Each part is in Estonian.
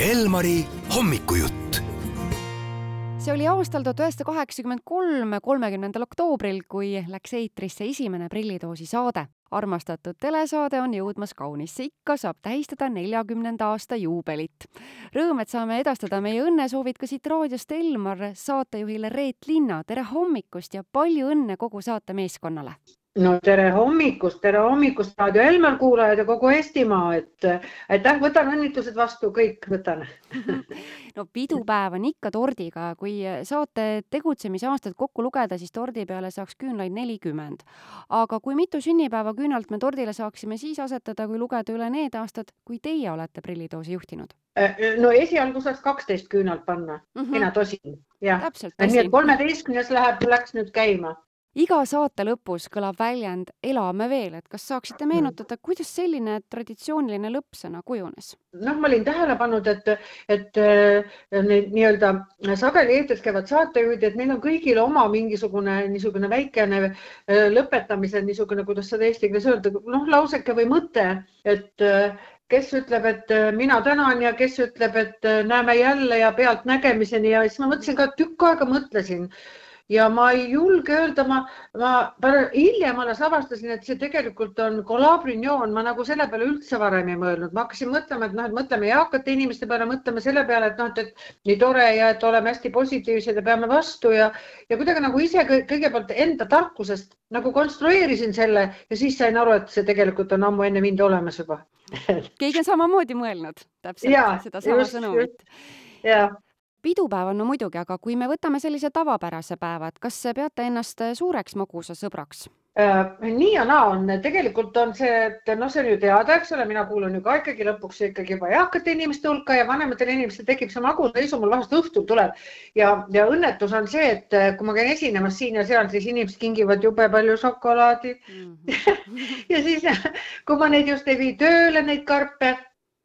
Elmari hommikujutt. see oli aastal tuhat üheksasada kaheksakümmend kolm, kolmekümnendal oktoobril, kui läks eetrisse esimene Prillitoosi saade. armastatud telesaade on jõudmas kaunisse ikka, saab tähistada neljakümnenda aasta juubelit. Rõõm, et saame edastada meie õnnesoovid ka siit raadiost Elmar saatejuhile Reet Linna, tere hommikust ja palju õnne kogu saate meeskonnale! No tere hommikust, tere hommikust, Raadio Elmar kuulajad ja kogu Eestimaa, et aitäh, võtan õnnitlused vastu, kõik võtan. no pidupäev on ikka tordiga, kui saate tegutsemisaastad kokku lugeda, siis tordi peale saaks küünlaid nelikümmend. aga kui mitu sünnipäevaküünalt me tordile saaksime siis asetada, kui lugeda üle need aastad, kui teie olete prillitoosi juhtinud? no esialgu saaks kaksteist küünalt panna mm, -hmm. mina tosin, jah. nii et kolmeteistkümnes läheb, läks nüüd käima iga saate lõpus kõlab väljend Elame veel, et kas saaksite meenutada, kuidas selline traditsiooniline lõppsõna kujunes? noh, ma olin tähele pannud, et, et need nii-öelda sageli eetris käivad saatejuhid, et neil on kõigil oma mingisugune niisugune väikene lõpetamise niisugune, kuidas seda eesti keeles öelda, noh, lauseke või mõte, et kes ütleb, et mina tänan ja kes ütleb, et näeme jälle ja pealtnägemiseni ja siis ma mõtlesin ka tükk aega mõtlesin ja ma ei julge öelda, ma, ma hiljem alles avastasin, et see tegelikult on Colabrignon, ma nagu selle peale üldse varem ei mõelnud, ma hakkasin mõtlema, et noh, et mõtleme eakate inimeste peale, mõtleme selle peale, et noh, et, nii tore ja et oleme hästi positiivsed ja peame vastu ja, ja kuidagi nagu ise kõigepealt enda tarkusest nagu konstrueerisin selle ja siis sain aru, et see tegelikult on ammu enne mind olemas juba. Keegi on samamoodi mõelnud. Täpselt sedasama sõnumit. ja pidupäev on no muidugi, aga kui me võtame sellise tavapärase päeva, et kas peate ennast suureks magusasõbraks? Äh, nii ja naa on, tegelikult on see, et noh, see on ju teada, eks ole, mina kuulun ju ka ikkagi lõpuks ikkagi juba eakate inimeste hulka ja vanematel inimestel tekib see magusaisu, mul vahest õhtul tuleb ja, ja õnnetus on see, et kui ma käin esinemas siin ja seal, siis inimesed kingivad jube palju šokolaadi mm. -hmm. ja siis, kui ma neid just ei vii tööle, neid karpe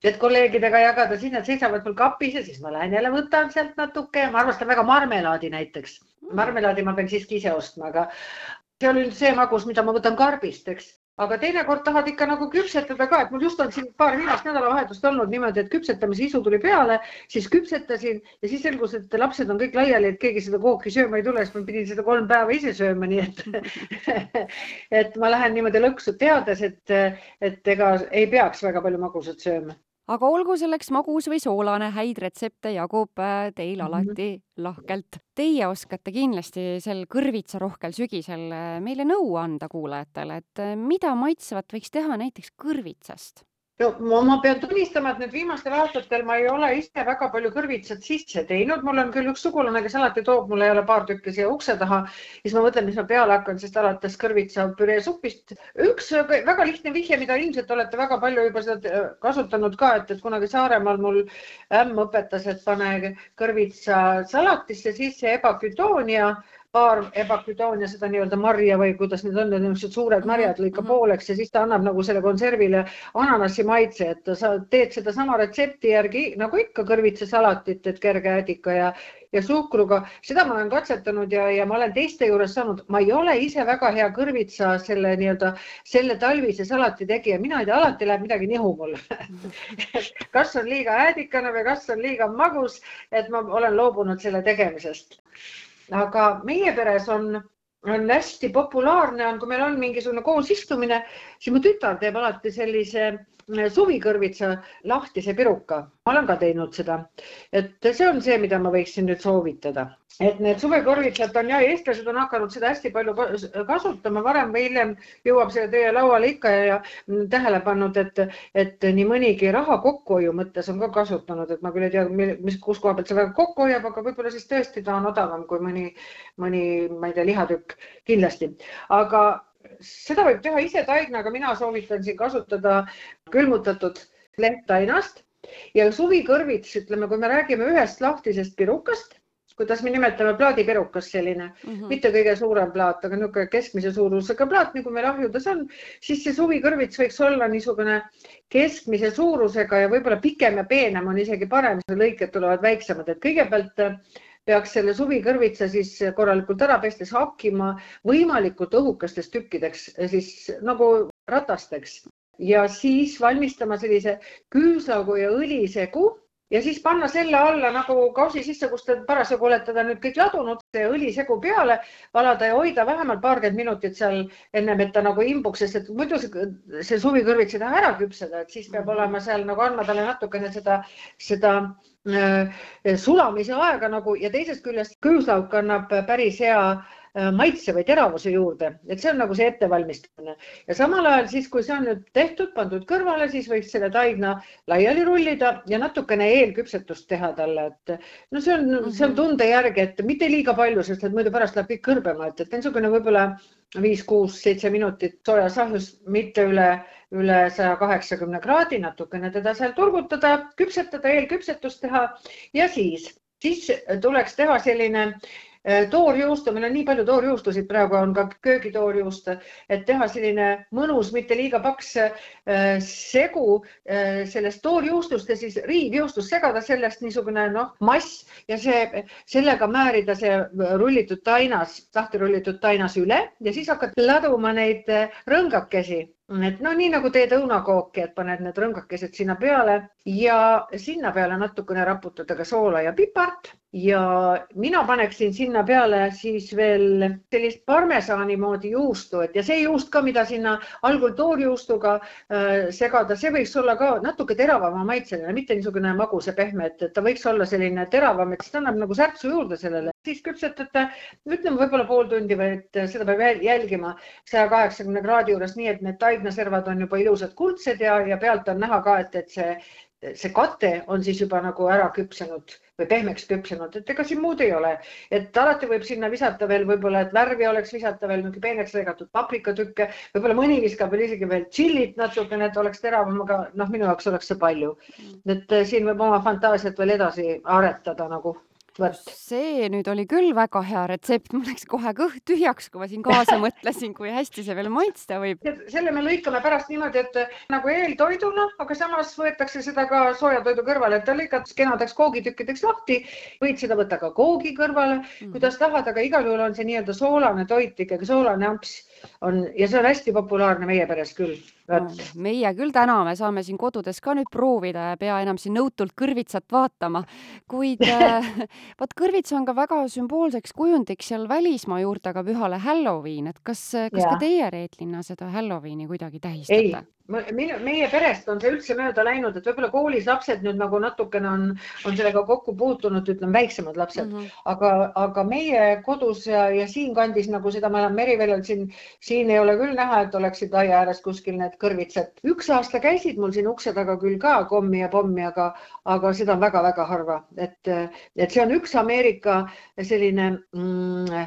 et kolleegidega jagada, siis nad seisavad mul kapis ja siis ma lähen jälle võtan sealt natuke, ma armastan väga marmelaadi näiteks. Mm. marmelaadi ma pean siiski ise ostma, aga see on nüüd see magus, mida ma võtan karbist, eks. aga teinekord tahad ikka nagu küpsetada ka, et mul just on siin paar viimast nädalavahetust olnud niimoodi, et küpsetamise isu tuli peale, siis küpsetasin ja siis selgus, et lapsed on kõik laiali, et keegi seda kooki sööma ei tule, siis ma pidin seda kolm päeva ise sööma, nii et et ma lähen niimoodi lõksu teades, et, et ega ei peaks väga palju magusat sööma aga olgu selleks magus või soolane, häid retsepte jagub äh, teil mhm. alati lahkelt. Teie oskate kindlasti sel kõrvitsarohkel sügisel äh, meile nõu anda kuulajatele, et äh, mida maitsvat võiks teha näiteks kõrvitsast? No ma pean tunnistama, et nüüd viimastel aastatel ma ei ole ise väga palju kõrvitsat sisse teinud, mul on küll üks sugulane, kes alati toob mulle jälle paar tükki siia ukse taha, siis ma mõtlen, mis ma peale hakkan, sest alates kõrvitsapüree supist. üks väga lihtne vihje, mida ilmselt olete väga palju juba seda kasutanud ka, et, et kunagi Saaremaal mul ämm õpetas, et pane kõrvitsa salatisse sisse ebaküdoonia paar ebaküdoonia, seda nii-öelda marja või kuidas need on, need niisugused suured marjad lõika -hmm. pooleks ja siis ta annab nagu selle konservile ananassi maitse, et sa teed sedasama retsepti järgi nagu ikka kõrvitsasalatit, et kerge ädika ja, ja suhkruga, seda ma olen katsetanud ja, ja ma olen teiste juures saanud, ma ei ole ise väga hea kõrvitsa selle nii-öelda selle talvise salati tegija, mina ei tea, alati läheb midagi nihu mul kas on liiga äädikane või kas on liiga magus, et ma olen loobunud selle tegemisest aga meie peres on, on hästi populaarne on, kui meil on mingisugune koos istumine, siis mu tütar teeb alati sellise äh, suvikõrvitsa lahtise piruka. ma olen ka teinud seda, et see on see, mida ma võiksin nüüd soovitada. Et need suvekõrvitsad on ja eestlased on hakanud seda hästi palju kasutama, varem või hiljem jõuab see teie lauale ikka ja, ja tähele pannud, et, et nii mõnigi raha kokkuhoiu mõttes on ka kasutanud, et ma küll ei tea, mis, kus koha pealt see väga kokku hoiab, aga võib-olla siis tõesti ta on odavam kui mõni, mõni, ma ei tea, lihatükk. Kindlasti, aga seda võib teha ise taignaga, mina soovitan siin kasutada külmutatud lehtainast ja suvikõrvits, ütleme, kui me räägime ühest lahtisest pirukast kuidas me nimetame, plaadiperukas selline mm, -hmm. mitte kõige suurem plaat, aga niisugune keskmise suurusega plaat, nagu meil ahjudes on, siis see suvikõrvits võiks olla niisugune keskmise suurusega ja võib-olla pikem ja peenem on isegi parem, lõiked tulevad väiksemad, et kõigepealt äh, peaks selle suvikõrvitsa siis korralikult ära pestes hakkima võimalikult õhukesteks tükkideks, siis nagu ratasteks. Ja siis valmistama sellise küüslaugu ja õlisegu ja siis panna selle alla nagu kausi sisse, kus te parasjagu olete ta nüüd kõik ladunud, see õlisegu peale valada ja hoida vähemalt paarkümmend minutit seal ennem, et ta nagu imbuks, sest et muidu see, see suvikõrvits ei taha ära küpseda, et siis peab olema seal nagu andma talle natukene seda, seda äh, sulamise aega nagu ja teisest küljest küüslauk annab päris hea äh, maitse või teravuse juurde, et see on nagu see ettevalmistamine. Ja samal ajal siis, kui see on nüüd tehtud, pandud kõrvale, siis võiks selle taigna laiali rullida ja natukene eelküpsetust teha talle, et no see on, see on tunde järgi, et mitte liiga palju, sest et muidu pärast läheb kõik kõrbema, et, et niisugune võib-olla viis, kuus, seitse minutit soojas ahjus, mitte üle, üle saja kaheksakümne kraadi, natukene teda seal turgutada, küpsetada, eelküpsetust teha. Ja siis, siis tuleks teha selline äh, toorjuustu, meil on nii palju toorjuustusid, praegu on ka köögitoorjuust, et teha selline mõnus, mitte liiga paks äh, segu äh, sellest toorjuustust ja siis riivjuustust segada sellest niisugune noh, mass ja see, sellega määrida see rullitud tainas, lahti rullitud tainas üle ja siis hakata laduma neid rõngakesi et no nii nagu teed õunakooki, et paned need rõngakesed sinna peale ja sinna peale natukene raputada ka soola ja pipart. Ja mina paneksin sinna peale siis veel sellist parmesani moodi juustu, et ja see juust ka, mida sinna algul toorjuustuga äh, segada, see võiks olla ka natuke teravama maitseline, mitte niisugune magus ja pehme, et ta võiks olla selline teravam, et siis ta annab nagu särtsu juurde sellele, siis küpsetate, ütleme võib-olla pool tundi või et seda peab jälgima saja kaheksakümne kraadi juures, nii et need taignaservad on juba ilusad kuldsed ja, ja pealt on näha ka, et, et see see kate on siis juba nagu ära küpsenud või pehmeks küpsenud, et ega siin muud ei ole, et alati võib sinna visata veel võib-olla, et värvi oleks visata veel niisugune peeneks lõigatud paprikatükke, võib-olla mõni viskab veel isegi veel tšillit natukene, et oleks teravam, aga noh, minu jaoks oleks see palju. et eh, siin võib oma fantaasiat veel edasi aretada nagu. See nüüd oli küll väga hea retsept, mul läks kohe kõht tühjaks, kui ma siin kaasa mõtlesin, kui hästi see veel maitsta võib. selle me lõikame pärast niimoodi, et nagu eeltoiduna, aga samas võetakse seda ka sooja toidu kõrvale, et ta lõigad kenadeks koogitükkideks lahti. võid seda võtta ka koogi kõrvale mm, kuidas tahad, aga igal juhul on see nii-öelda soolane toit ikkagi, soolane amps on ja see on hästi populaarne meie peres küll No, meie küll täna, me saame siin kodudes ka nüüd proovida ja pea enam siin nõutult kõrvitsat vaatama, kuid äh, vot kõrvits on ka väga sümboolseks kujundiks seal välismaa juurtega pühale Halloween, et kas, kas ja. ka teie Reet Linna seda Halloweeni kuidagi tähistate? Minu, meie perest on see üldse mööda läinud, et võib-olla koolis lapsed nüüd nagu natukene on, on sellega kokku puutunud, ütleme väiksemad lapsed mm, -hmm. aga, aga meie kodus ja, ja siinkandis nagu seda ma olen Merivelal siin, siin ei ole küll näha, et oleksid aia ääres kuskil need kõrvitsad. üks aasta käisid mul siin ukse taga küll ka kommi ja pommi, aga, aga seda on väga-väga harva, et, et see on üks Ameerika selline mm,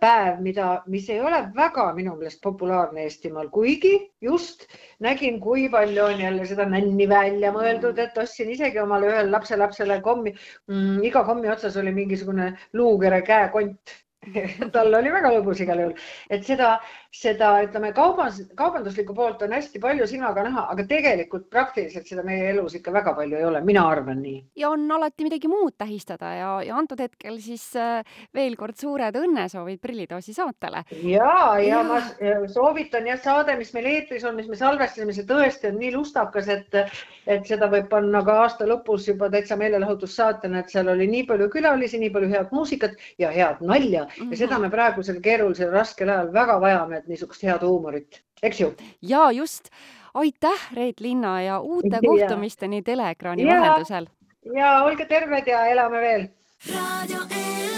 päev, mida, mis ei ole väga minu meelest populaarne Eestimaal, kuigi just nägin, kui palju on jälle seda nänni välja mõeldud, et ostsin isegi omale ühele lapselapsele kommi mm,. iga kommi otsas oli mingisugune luukere käekont tal oli väga lõbus igal juhul, et seda, seda ütleme, kaubandus, kaubanduslikku poolt on hästi palju silmaga näha, aga tegelikult praktiliselt seda meie elus ikka väga palju ei ole, mina arvan nii. ja on alati midagi muud tähistada ja, ja antud hetkel siis äh, veel kord suured õnnesoovid Prillitoosi saatele. ja, ja ma soovitan jah, saade, mis meil eetris on, mis me salvestasime, see tõesti on nii lustakas, et, et seda võib panna ka aasta lõpus juba täitsa meelelahutussaatena, et seal oli nii palju külalisi, nii palju head muusikat ja head nalja mm -hmm. ja seda me praegusel keerulisel raskel ajal väga vajame, et niisugust head huumorit, eks ju? ja just, aitäh, Reet Linna ja uute kohtumisteni teleekraani vahendusel. ja olge terved ja elame veel. raadio E